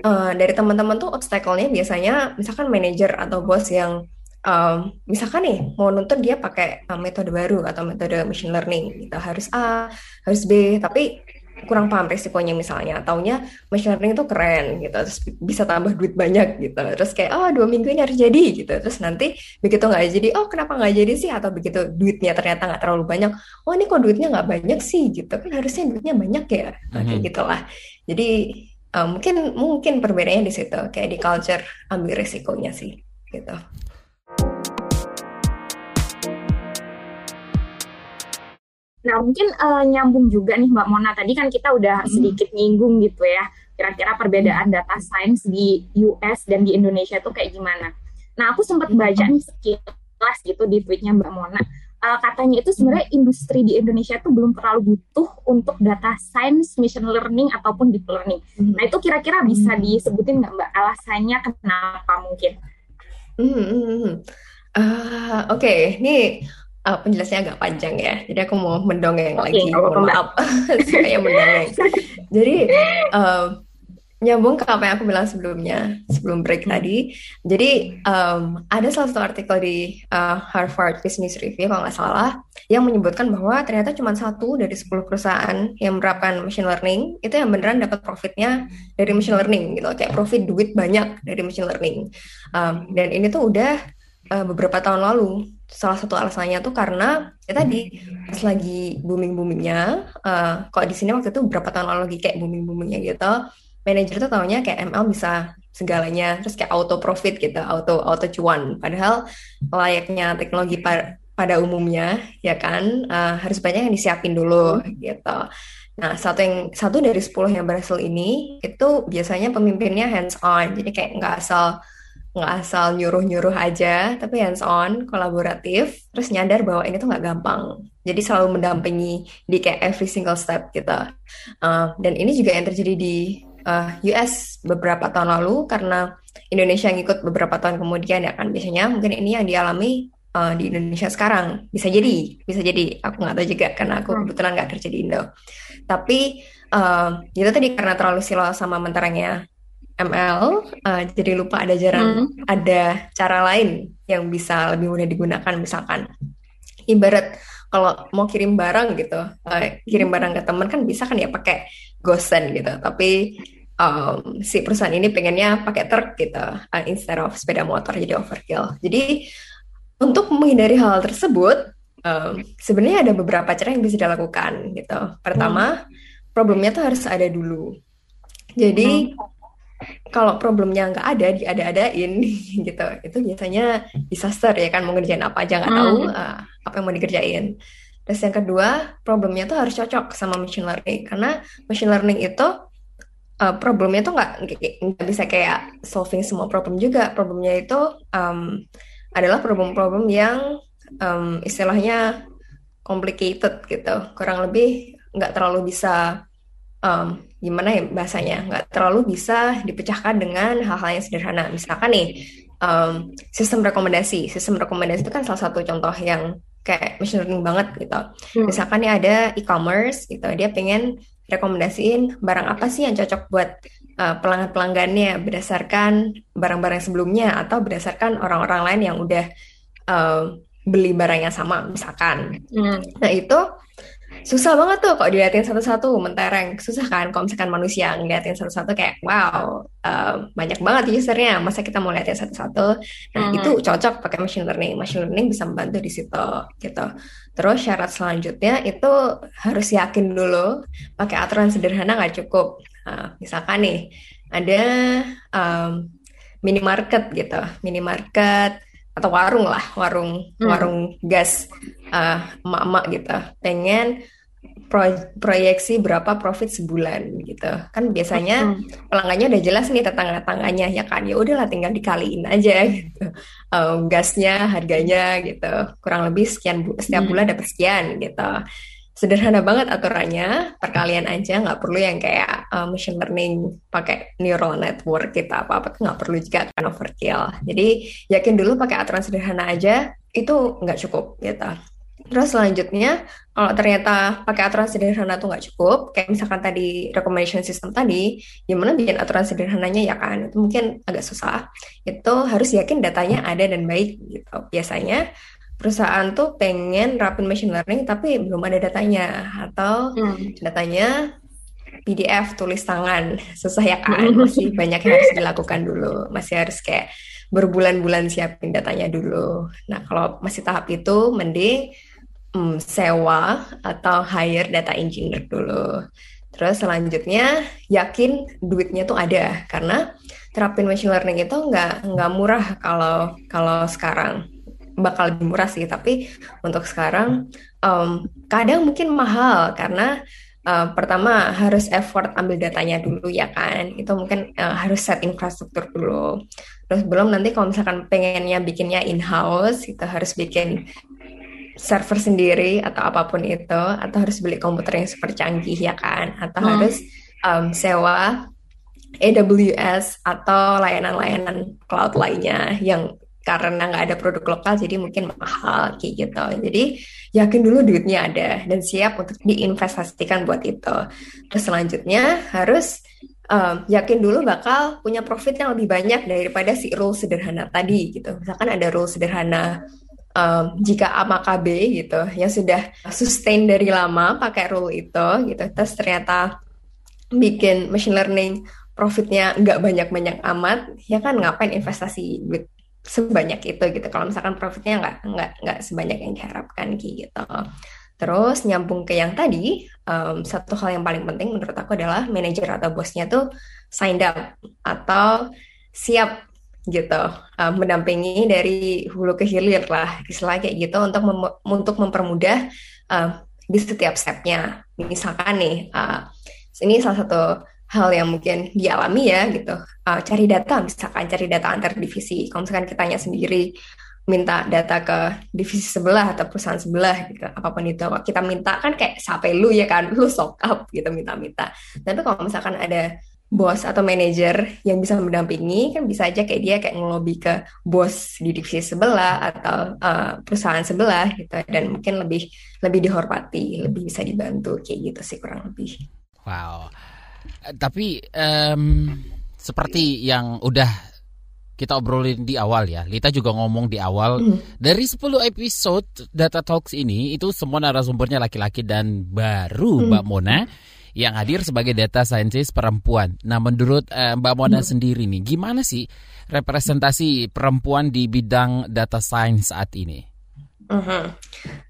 uh, dari teman-teman tuh obstacle-nya biasanya misalkan manajer atau bos yang um, misalkan nih mau nuntut dia pakai uh, metode baru atau metode machine learning gitu harus A harus B tapi kurang paham resikonya misalnya. Taunya machine learning itu keren gitu terus bisa tambah duit banyak gitu. Terus kayak oh dua minggu ini harus jadi gitu. Terus nanti begitu nggak jadi oh kenapa nggak jadi sih? Atau begitu duitnya ternyata nggak terlalu banyak oh ini kok duitnya nggak banyak sih? Gitu. Kan harusnya duitnya banyak ya. Nah, kayak mhm. gitulah. Jadi uh, mungkin mungkin perbedaannya di situ kayak di culture ambil resikonya sih gitu Nah mungkin uh, nyambung juga nih Mbak Mona tadi kan kita udah hmm. sedikit nyinggung gitu ya kira-kira perbedaan hmm. data science di US dan di Indonesia tuh kayak gimana. Nah aku sempat baca nih sekilas gitu di tweetnya Mbak Mona uh, katanya itu sebenarnya industri di Indonesia itu belum terlalu butuh untuk data science, machine learning ataupun deep learning. Hmm. Nah itu kira-kira bisa disebutin nggak mbak alasannya kenapa mungkin? Hmm, uh, Oke, okay. ini uh, penjelasannya agak panjang ya. Jadi aku mau mendongeng okay, lagi. Mohon maaf, (laughs) saya mendongeng. Jadi uh, nyambung ke apa yang aku bilang sebelumnya sebelum break hmm. tadi. Jadi um, ada salah satu artikel di uh, Harvard Business Review kalau nggak salah yang menyebutkan bahwa ternyata cuma satu dari 10 perusahaan yang menerapkan machine learning itu yang beneran dapat profitnya dari machine learning gitu, kayak profit duit banyak dari machine learning. Um, dan ini tuh udah uh, beberapa tahun lalu. Salah satu alasannya tuh karena ya tadi pas lagi booming boomingnya, uh, kok di sini waktu itu beberapa tahun lalu lagi kayak booming boomingnya gitu manajer tuh taunya kayak ML bisa segalanya terus kayak auto profit gitu auto auto cuan. Padahal layaknya teknologi pa pada umumnya ya kan uh, harus banyak yang disiapin dulu gitu. Nah satu yang satu dari sepuluh yang berhasil ini itu biasanya pemimpinnya hands on jadi kayak nggak asal nggak asal nyuruh-nyuruh aja, tapi hands on, kolaboratif, terus nyadar bahwa ini tuh nggak gampang. Jadi selalu mendampingi di kayak every single step gitu. Uh, dan ini juga yang terjadi di uh, eh, US beberapa tahun lalu karena Indonesia yang ikut beberapa tahun kemudian ya kan biasanya mungkin ini yang dialami uh, di Indonesia sekarang bisa jadi bisa jadi aku nggak tahu juga karena aku hmm. kebetulan nggak kerja di Indo tapi uh, itu tadi karena terlalu silo sama menterangnya ML uh, jadi lupa ada jarang hmm. ada cara lain yang bisa lebih mudah digunakan. Misalkan ibarat kalau mau kirim barang gitu uh, kirim barang ke teman kan bisa kan ya pakai gosen gitu. Tapi um, si perusahaan ini pengennya pakai truk gitu uh, instead of sepeda motor jadi overkill. Jadi untuk menghindari hal tersebut um, sebenarnya ada beberapa cara yang bisa dilakukan gitu. Pertama hmm. problemnya tuh harus ada dulu. Jadi hmm kalau problemnya nggak ada diada-adain (laughs) gitu. Itu biasanya disaster ya kan mau ngerjain apa aja nggak tahu hmm. uh, apa yang mau dikerjain. Terus yang kedua problemnya tuh harus cocok sama machine learning. Karena machine learning itu uh, problemnya tuh nggak nggak bisa kayak solving semua problem juga. Problemnya itu um, adalah problem-problem yang um, istilahnya complicated gitu. Kurang lebih nggak terlalu bisa um, gimana ya bahasanya nggak terlalu bisa dipecahkan dengan hal-hal yang sederhana misalkan nih um, sistem rekomendasi sistem rekomendasi itu kan salah satu contoh yang kayak machine learning banget gitu hmm. misalkan nih ada e-commerce gitu dia pengen rekomendasiin barang apa sih yang cocok buat uh, pelanggan-pelanggannya berdasarkan barang-barang sebelumnya atau berdasarkan orang-orang lain yang udah uh, beli barangnya sama misalkan hmm. nah itu susah banget tuh kok diliatin satu-satu mentereng. Susah kan kalau misalkan manusia ngeliatin satu-satu kayak wow uh, banyak banget usernya masa kita mau liatin satu-satu? Nah hmm. itu cocok pakai machine learning. Machine learning bisa membantu di situ gitu. Terus syarat selanjutnya itu harus yakin dulu pakai aturan sederhana nggak cukup. Nah, misalkan nih ada um, minimarket gitu. Minimarket atau warung lah warung hmm. warung gas uh, emak-emak gitu pengen pro proyeksi berapa profit sebulan gitu kan biasanya hmm. pelanggannya udah jelas nih tetangga-tangganya ya kan ya udahlah tinggal dikaliin aja (laughs) gitu um, gasnya harganya gitu kurang lebih sekian bu setiap hmm. bulan dapat sekian gitu sederhana banget aturannya perkalian aja nggak perlu yang kayak uh, machine learning pakai neural network kita apa apa nggak perlu juga kan overkill. Jadi yakin dulu pakai aturan sederhana aja itu nggak cukup gitu. Terus selanjutnya kalau ternyata pakai aturan sederhana tuh nggak cukup kayak misalkan tadi recommendation system tadi gimana bikin aturan sederhananya ya kan? Itu mungkin agak susah. Itu harus yakin datanya ada dan baik gitu. Biasanya perusahaan tuh pengen rapin machine learning tapi belum ada datanya. Atau hmm. datanya PDF tulis tangan. (laughs) Susah ya kan masih banyak yang harus dilakukan dulu. Masih harus kayak berbulan-bulan siapin datanya dulu. Nah kalau masih tahap itu mending hmm, sewa atau hire data engineer dulu. Terus selanjutnya yakin duitnya tuh ada. Karena terapin machine learning itu nggak nggak murah kalau kalau sekarang bakal lebih murah sih. Tapi untuk sekarang um, kadang mungkin mahal karena uh, pertama harus effort ambil datanya dulu ya kan. Itu mungkin uh, harus set infrastruktur dulu. Terus belum nanti kalau misalkan pengennya bikinnya in house kita harus bikin server sendiri atau apa pun itu atau harus beli komputer yang super canggih ya kan. Atau hmm. harus um, sewa AWS atau layanan-layanan cloud lainnya yang karena nggak ada produk lokal jadi mungkin mahal kayak gitu. Jadi yakin dulu duitnya ada dan siap untuk diinvestasikan buat itu. Terus selanjutnya harus um, yakin dulu bakal punya profit yang lebih banyak daripada si rule sederhana tadi gitu. Misalkan ada rule sederhana um, jika A maka B gitu yang sudah sustain dari lama pakai rule itu gitu. Terus ternyata bikin machine learning profitnya nggak banyak-banyak amat ya kan ngapain investasi duit sebanyak itu gitu. Kalau misalkan profitnya nggak nggak nggak sebanyak yang diharapkan gitu. Terus nyambung ke yang tadi um, satu hal yang paling penting menurut aku adalah manajer atau bosnya tuh signed up atau siap gitu um, mendampingi dari hulu ke hilir lah istilah kayak gitu untuk mem untuk mempermudah uh, di setiap stepnya. Misalkan nih uh, ini salah satu hal yang mungkin dialami ya gitu. Uh, cari data misalkan cari data antar divisi. Kalau misalkan kitanya sendiri minta data ke divisi sebelah atau perusahaan sebelah gitu apa pun itu. Kita minta kan kayak sampai lu ya kan (laughs) lu sok up gitu minta-minta. Tapi kalau misalkan ada bos atau manajer yang bisa mendampingi kan bisa aja kayak dia kayak ngelobi ke bos di divisi sebelah atau uh, perusahaan sebelah gitu. Dan mungkin lebih lebih dihormati lebih bisa dibantu kayak gitu sih kurang lebih. Wow tapi um, seperti yang udah kita obrolin di awal ya. Lita juga ngomong di awal mm. dari 10 episode Data Talks ini itu semua narasumbernya laki-laki dan baru mm. Mbak Mona yang hadir sebagai data scientist perempuan. Nah, menurut uh, Mbak Mona mm. sendiri nih, gimana sih representasi perempuan di bidang data science saat ini? Uh -huh.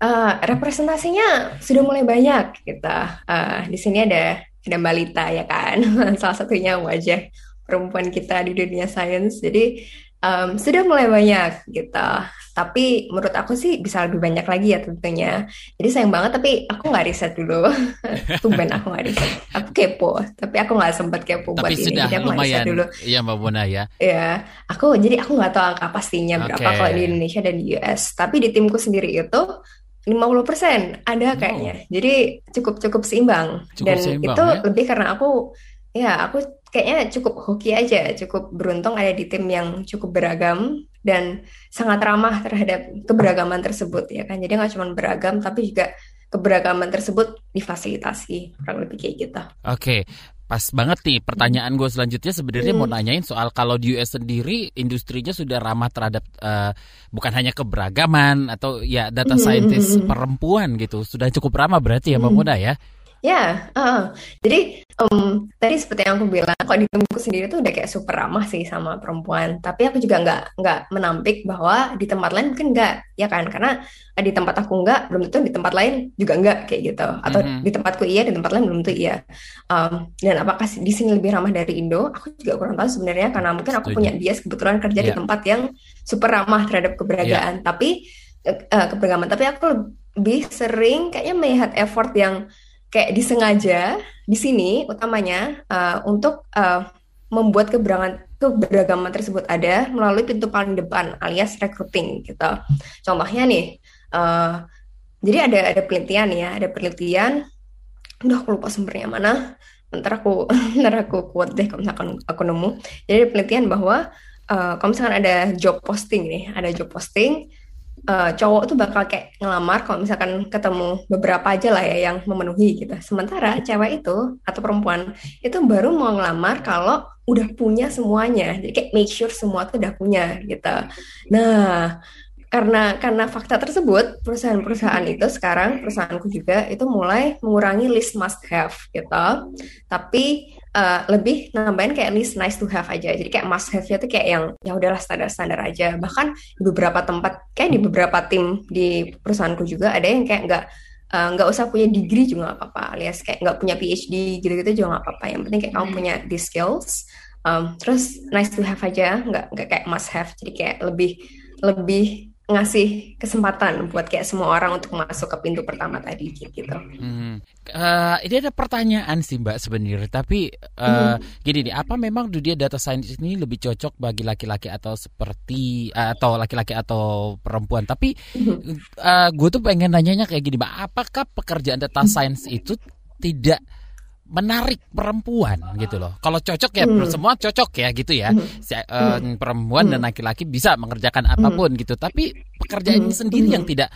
uh, representasinya sudah mulai banyak kita. Uh, di sini ada ada Mbak Lita ya kan, (laughs) salah satunya wajah perempuan kita di dunia sains. Jadi um, sudah mulai banyak gitu. Tapi menurut aku sih bisa lebih banyak lagi ya tentunya. Jadi sayang banget tapi aku nggak riset dulu. (laughs) Tumben aku nggak riset. Aku kepo, tapi aku nggak sempat kepo tapi buat sudah ini. Jadi aku lumayan. dulu. Iya Mbak Buna ya. Iya, aku jadi aku nggak tahu angka pastinya berapa okay. kalau di Indonesia dan di US. Tapi di timku sendiri itu 50% ada kayaknya. Oh. Jadi cukup cukup seimbang. Cukup Dan seimbang, itu ya? lebih karena aku ya aku kayaknya cukup hoki aja, cukup beruntung ada di tim yang cukup beragam dan sangat ramah terhadap keberagaman tersebut ya kan. Jadi nggak cuma beragam tapi juga keberagaman tersebut difasilitasi kurang lebih kayak gitu. Oke, okay. Pas banget nih pertanyaan gue selanjutnya sebenarnya hmm. mau nanyain soal kalau di US sendiri industrinya sudah ramah terhadap uh, bukan hanya keberagaman atau ya data hmm, scientist hmm. perempuan gitu sudah cukup ramah berarti ya Mbak Muda ya? Ya, uh, jadi um, tadi seperti yang aku bilang, kok di tempatku sendiri tuh udah kayak super ramah sih sama perempuan. Tapi aku juga nggak nggak menampik bahwa di tempat lain mungkin nggak, ya kan? Karena di tempat aku nggak, belum tentu di tempat lain juga nggak kayak gitu. Atau mm-hmm. di tempatku iya, di tempat lain belum tentu iya. Um, dan apakah di sini lebih ramah dari Indo? Aku juga kurang tahu sebenarnya karena mungkin aku punya bias kebetulan kerja yeah. di iya. tempat yang super ramah terhadap keberagaman. Yeah. Tapi uh, keberagaman. Tapi aku lebih sering kayaknya melihat effort yang kayak disengaja di sini utamanya uh, untuk uh, membuat keberagaman keberagaman tersebut ada melalui pintu paling depan alias recruiting gitu. Contohnya nih, uh, jadi ada ada penelitian ya, ada penelitian, udah aku lupa sumbernya mana, ntar aku (laughs) ntar aku kuat deh kalau misalkan aku nemu. Jadi ada penelitian bahwa uh, kalau misalkan ada job posting nih, ada job posting, uh, cowok tuh bakal kayak ngelamar kalau misalkan ketemu beberapa aja lah ya yang memenuhi gitu. Sementara cewek itu atau perempuan itu baru mau ngelamar kalau udah punya semuanya. Jadi kayak make sure semua tuh udah punya gitu. Nah, karena karena fakta tersebut perusahaan-perusahaan itu sekarang perusahaanku juga itu mulai mengurangi list must have gitu. Tapi uh, lebih nambahin kayak list nice to have aja. Jadi kayak must have-nya tuh kayak yang ya udahlah standar-standar aja. Bahkan di beberapa tempat kayak di beberapa tim di perusahaanku juga ada yang kayak nggak eh, nggak uh, usah punya degree juga nggak apa-apa alias kayak nggak punya PhD gitu-gitu juga nggak apa-apa yang penting kayak kamu hmm. punya the skills um, terus nice to have aja nggak nggak kayak must have jadi kayak lebih lebih ngasih kesempatan buat kayak semua orang untuk masuk ke pintu pertama tadi gitu. Hmm. Uh, ini ada pertanyaan sih Mbak sebenarnya, tapi uh, hmm. gini nih, apa memang dunia data science ini lebih cocok bagi laki-laki atau seperti uh, atau laki-laki atau perempuan? Tapi hmm. uh, gue tuh pengen nanyanya kayak gini, Mbak, apakah pekerjaan data science itu tidak menarik perempuan gitu loh. Kalau cocok ya hmm. semua cocok ya gitu ya. Hmm. Si, uh, perempuan dan laki-laki bisa mengerjakan apa pun gitu. Tapi pekerjaan ini sendiri yang tidak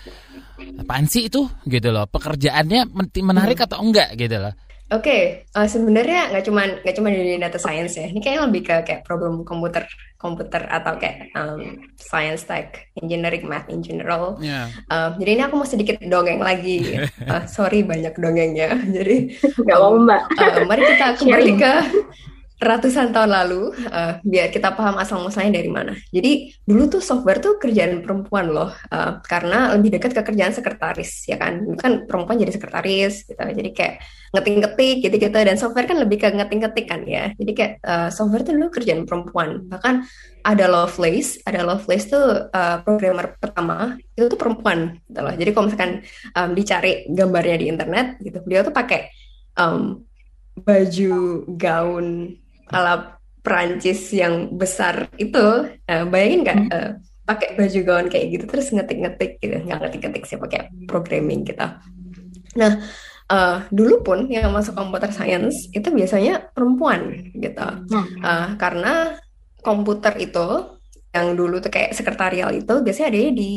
apaan sih itu gitu loh pekerjaannya menarik hmm. atau enggak gitu loh Oke, okay. uh, eh, sebenarnya nggak cuma nggak cuma di data science ya. Ini kayaknya lebih ke kayak problem komputer komputer atau kayak um, science tech, engineering, math in general. Yeah. Uh, jadi ini aku mau sedikit dongeng lagi. Uh, (laughs) sorry banyak dongengnya. (laughs) Jadi nggak um, mau mbak. Uh, mari kita kembali ke ratusan tahun lalu, uh, biar kita paham asal muasalnya dari mana. Jadi dulu tuh software tuh kerjaan perempuan loh, uh, karena lebih dekat ke kerjaan sekretaris, ya kan? Kan perempuan jadi sekretaris, gitu. Jadi kayak ngetik-ngetik gitu-gitu, dan software kan lebih ke ngetik-ngetik kan ya. Jadi kayak uh, software tuh dulu kerjaan perempuan. Bahkan ada Lovelace, ada Lovelace tuh uh, programmer pertama itu tuh perempuan, gitu loh. Jadi kalau misalkan um, dicari gambarnya di internet, gitu, beliau tuh pakai um, baju gaun ala Perancis yang besar itu uh, bayangin nggak uh, pakai baju gaun kayak gitu terus ngetik-ngetik gitu. Nggak ngetik-ngetik sih pakai programming kita. Nah uh, dulu pun yang masuk komputer science itu biasanya perempuan gitu. Uh, karena komputer itu yang dulu tuh kayak sekretarial itu biasanya ada di,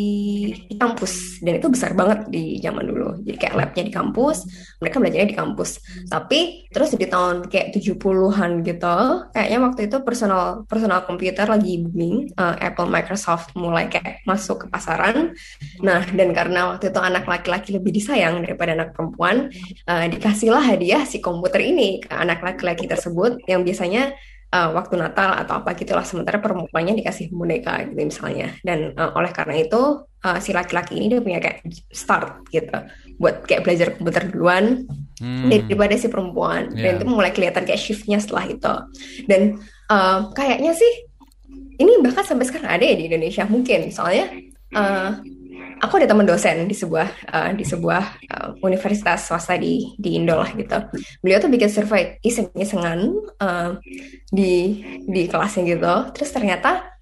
kampus dan itu besar banget di zaman dulu. Jadi kayak labnya di kampus, mereka belajarnya di kampus. Tapi terus di tahun kayak 70-an gitu, kayaknya waktu itu personal personal komputer lagi booming, uh, Apple Microsoft mulai kayak masuk ke pasaran. Nah, dan karena waktu itu anak laki-laki lebih disayang daripada anak perempuan, uh, dikasihlah hadiah si komputer ini ke anak laki-laki tersebut yang biasanya uh, waktu Natal atau apa gitulah sementara perempuannya dikasih boneka gitu misalnya dan uh, oleh karena itu uh, si laki-laki ini dia punya kayak start gitu buat kayak belajar komputer duluan hmm. daripada si perempuan yeah. dan itu mulai kelihatan kayak shiftnya setelah itu dan uh, kayaknya sih ini bahkan sampai sekarang ada ya di Indonesia mungkin soalnya uh, aku ada teman dosen di sebuah uh, di sebuah uh, universitas swasta di di Indo lah gitu. Beliau tuh bikin survei iseng-isengan uh, di di kelasnya gitu. Terus ternyata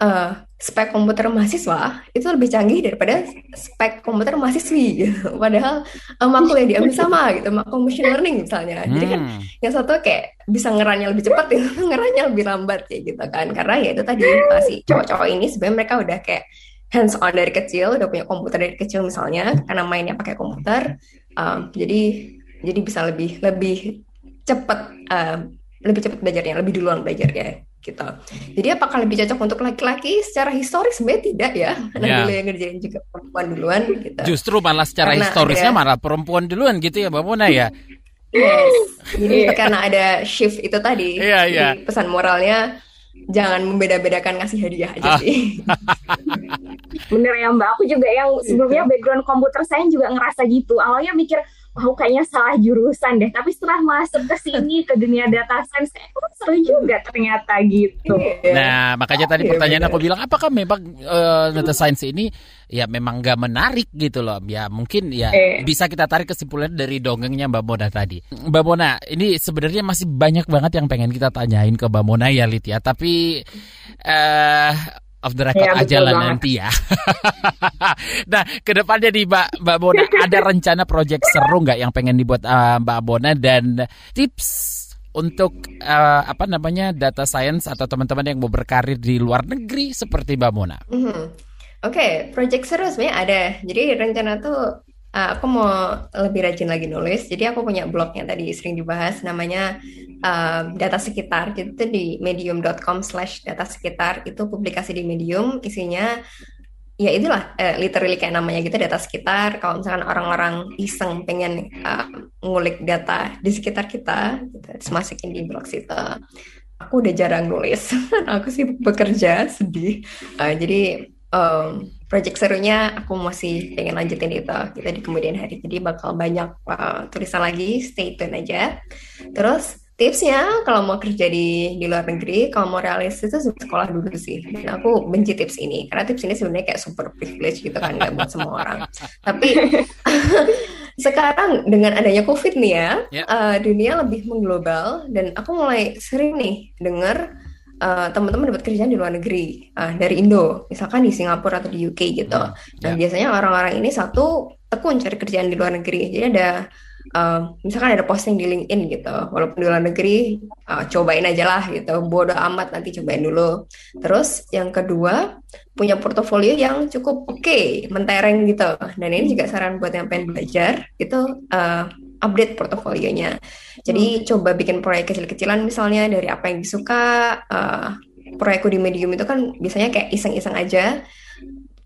uh, spek komputer mahasiswa itu lebih canggih daripada spek komputer mahasiswi gitu. Padahal uh, makul yang diambil sama gitu, makul machine learning misalnya. Hmm. Jadi kan hmm. yang satu kayak bisa ngeranya lebih cepat, yang ngeranya lebih lambat kayak gitu kan. Karena ya itu tadi si cowok-cowok ini sebenarnya mereka udah kayak hands on dari kecil udah punya komputer dari kecil misalnya karena mainnya pakai komputer um, jadi jadi bisa lebih lebih cepat uh, lebih cepat belajarnya lebih duluan belajarnya gitu. Jadi apakah lebih cocok untuk laki-laki? Secara historis sebenarnya tidak ya karena yeah. dulu yang ngerjain juga perempuan duluan gitu. Justru malah secara karena historisnya ada, malah perempuan duluan gitu ya mbak Mona ya? Yes. Jadi karena ada shift itu tadi yeah, yeah. pesan moralnya jangan membeda-bedakan ngasih hadiah aja ah. sih. Bener ya Mbak, aku juga yang sebelumnya background komputer saya juga ngerasa gitu. Awalnya mikir, oh kayaknya salah jurusan deh. Tapi setelah masuk ke sini ke dunia data science, oh, seru juga ternyata gitu. Iya. Nah, makanya tadi iya, pertanyaan aku bilang, apakah memang uh, data science ini ya memang gak menarik gitu loh. Ya mungkin ya eh. bisa kita tarik kesimpulan dari dongengnya Mbak Mona tadi. Mbak Mona, ini sebenarnya masih banyak banget yang pengen kita tanyain ke Mbak Mona ya Lit ya. Tapi eh uh, off the record ya, aja lah nanti ya. (laughs) nah, ke depannya nih Mbak Mbak Bona (laughs) ada rencana project seru nggak yang pengen dibuat uh, Mbak Bona dan tips untuk uh, apa namanya data science atau teman-teman yang mau berkarir di luar negeri seperti Mbak Mona? Mm -hmm. Oke, okay, project seru sebenarnya ada. Jadi rencana tuh uh, aku mau lebih rajin lagi nulis. Jadi aku punya blog yang tadi sering dibahas namanya uh, data sekitar. Jadi itu di medium.com slash data sekitar itu publikasi di medium isinya ya itulah uh, literally kayak namanya gitu data sekitar. Kalau misalkan orang-orang iseng pengen uh, ngulik data di sekitar kita, gitu, terus masukin di blog situ. Aku udah jarang nulis, (laughs) aku sih bekerja sedih. Uh, jadi um, project serunya aku masih pengen lanjutin itu kita di kemudian hari jadi bakal banyak uh, tulisan lagi stay tune aja terus tipsnya kalau mau kerja di di luar negeri kalau mau realistis itu sekolah dulu sih dan aku benci tips ini karena tips ini sebenarnya kayak super privilege gitu kan nggak buat semua orang tapi (laughs) sekarang dengan adanya COVID nih ya, yeah. Ya. uh, dunia lebih mengglobal dan aku mulai sering nih dengar uh, teman-teman dapat kerjaan di luar negeri uh, dari Indo, misalkan di Singapura atau di UK gitu. Hmm, Dan yeah. biasanya orang-orang ini satu tekun cari kerjaan di luar negeri. Jadi ada uh, misalkan ada posting di LinkedIn gitu, walaupun di luar negeri uh, cobain aja lah gitu, bodo amat nanti cobain dulu. Terus yang kedua punya portofolio yang cukup oke, okay, mentereng gitu. Dan ini juga saran buat yang pengen belajar itu uh, update portofolionya. Jadi hmm. coba bikin proyek kecil-kecilan misalnya dari apa yang disuka. Uh, proyekku di Medium itu kan biasanya kayak iseng-iseng aja.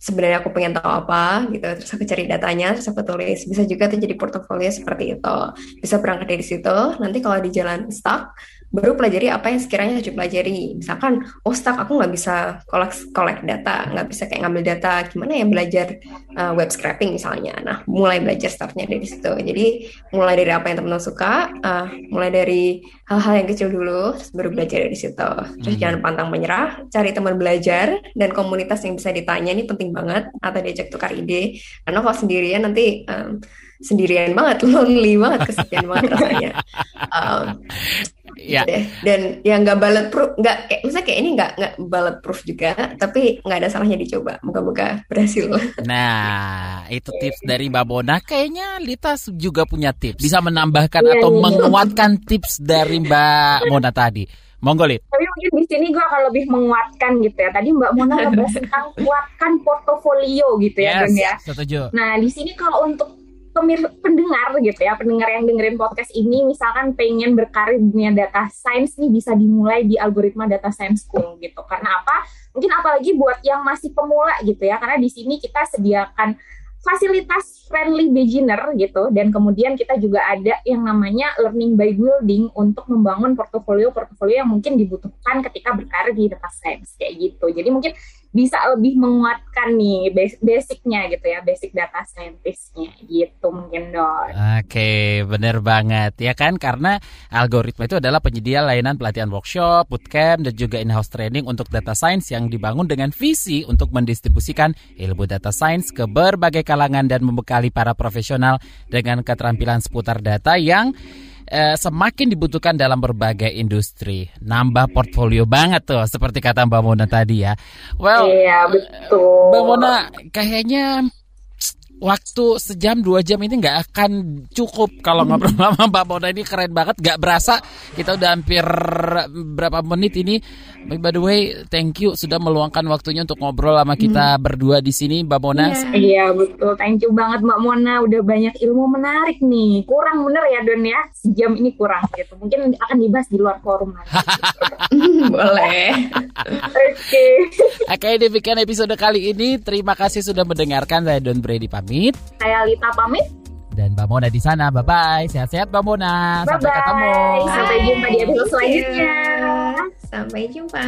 Sebenarnya aku pengen tahu apa gitu, terus aku cari datanya, terus aku tulis. Bisa juga tuh jadi portofolio seperti itu. Bisa berangkat dari situ. Nanti kalau di jalan stuck, baru pelajari apa yang sekiranya harus dipelajari. Misalkan, oh stuck aku nggak bisa collect, collect data, nggak bisa kayak ngambil data, gimana ya belajar uh, web scraping misalnya. Nah, mulai belajar startnya dari situ. Jadi, mulai dari apa yang teman-teman suka, uh, mulai dari hal-hal yang kecil dulu, terus baru belajar dari situ. Terus hmm. jangan pantang menyerah, cari teman belajar, dan komunitas yang bisa ditanya ini penting banget, atau diajak tukar ide. Karena kalau sendirian nanti um, sendirian banget, (laughs) lonely banget, kesepian banget rasanya. (laughs) Um, ya. Deh. Dan yang nggak bulletproof, nggak kayak misalnya kayak ini nggak nggak bulletproof juga, tapi nggak ada salahnya dicoba. Moga-moga berhasil. Nah, itu tips dari Mbak Bona. Kayaknya Lita juga punya tips, bisa menambahkan yeah, atau yeah. menguatkan tips dari Mbak Mona tadi. Monggo Lit. Tapi mungkin di sini gue akan lebih menguatkan gitu ya. Tadi Mbak Mona ngebahas tentang (laughs) kuatkan portofolio gitu ya, yes, ya. Setuju. Nah, di sini kalau untuk pemir pendengar gitu ya, pendengar yang dengerin podcast ini misalkan pengen berkarir dunia data science nih bisa dimulai di algoritma data science school gitu. Karena apa? Mungkin apalagi buat yang masih pemula gitu ya, karena di sini kita sediakan fasilitas friendly beginner gitu dan kemudian kita juga ada yang namanya learning by building untuk membangun portofolio-portofolio yang mungkin dibutuhkan ketika berkarir di data science kayak gitu. Jadi mungkin bisa lebih menguatkan nih basicnya gitu ya basic data scientistnya gitu mungkin dong. Oke bener banget ya kan karena algoritma itu adalah penyedia layanan pelatihan workshop, bootcamp dan juga in-house training untuk data science yang dibangun dengan visi untuk mendistribusikan ilmu data science ke berbagai kalangan dan membekali para profesional dengan keterampilan seputar data yang eh, semakin dibutuhkan dalam berbagai industri. Nambah portfolio banget tuh, seperti kata Mbak Mona tadi ya. Well, iya betul. Mbak Mona, kayaknya waktu sejam dua jam ini nggak akan cukup. Kalau ngobrol sama Mbak Mona ini keren banget nggak berasa. Kita udah hampir berapa menit ini. By the way thank you sudah meluangkan waktunya untuk ngobrol sama kita hmm. berdua di sini Mbak Mona. Iya, iya betul. Thank you banget Mbak Mona. Udah banyak ilmu menarik nih. Kurang bener ya Don ya? Sejam ini kurang gitu. Mungkin akan dibahas di luar forum (laughs) boleh. Oke. Okay. oke demikian episode kali ini terima kasih sudah mendengarkan saya Don Brady pamit pamit. Saya Lita pamit. Dan Mbak Mona di sana. Bye bye. Sehat-sehat Mbak Mona. Bye -bye. Sampai ketemu. Sampai jumpa di episode selanjutnya. Sampai jumpa.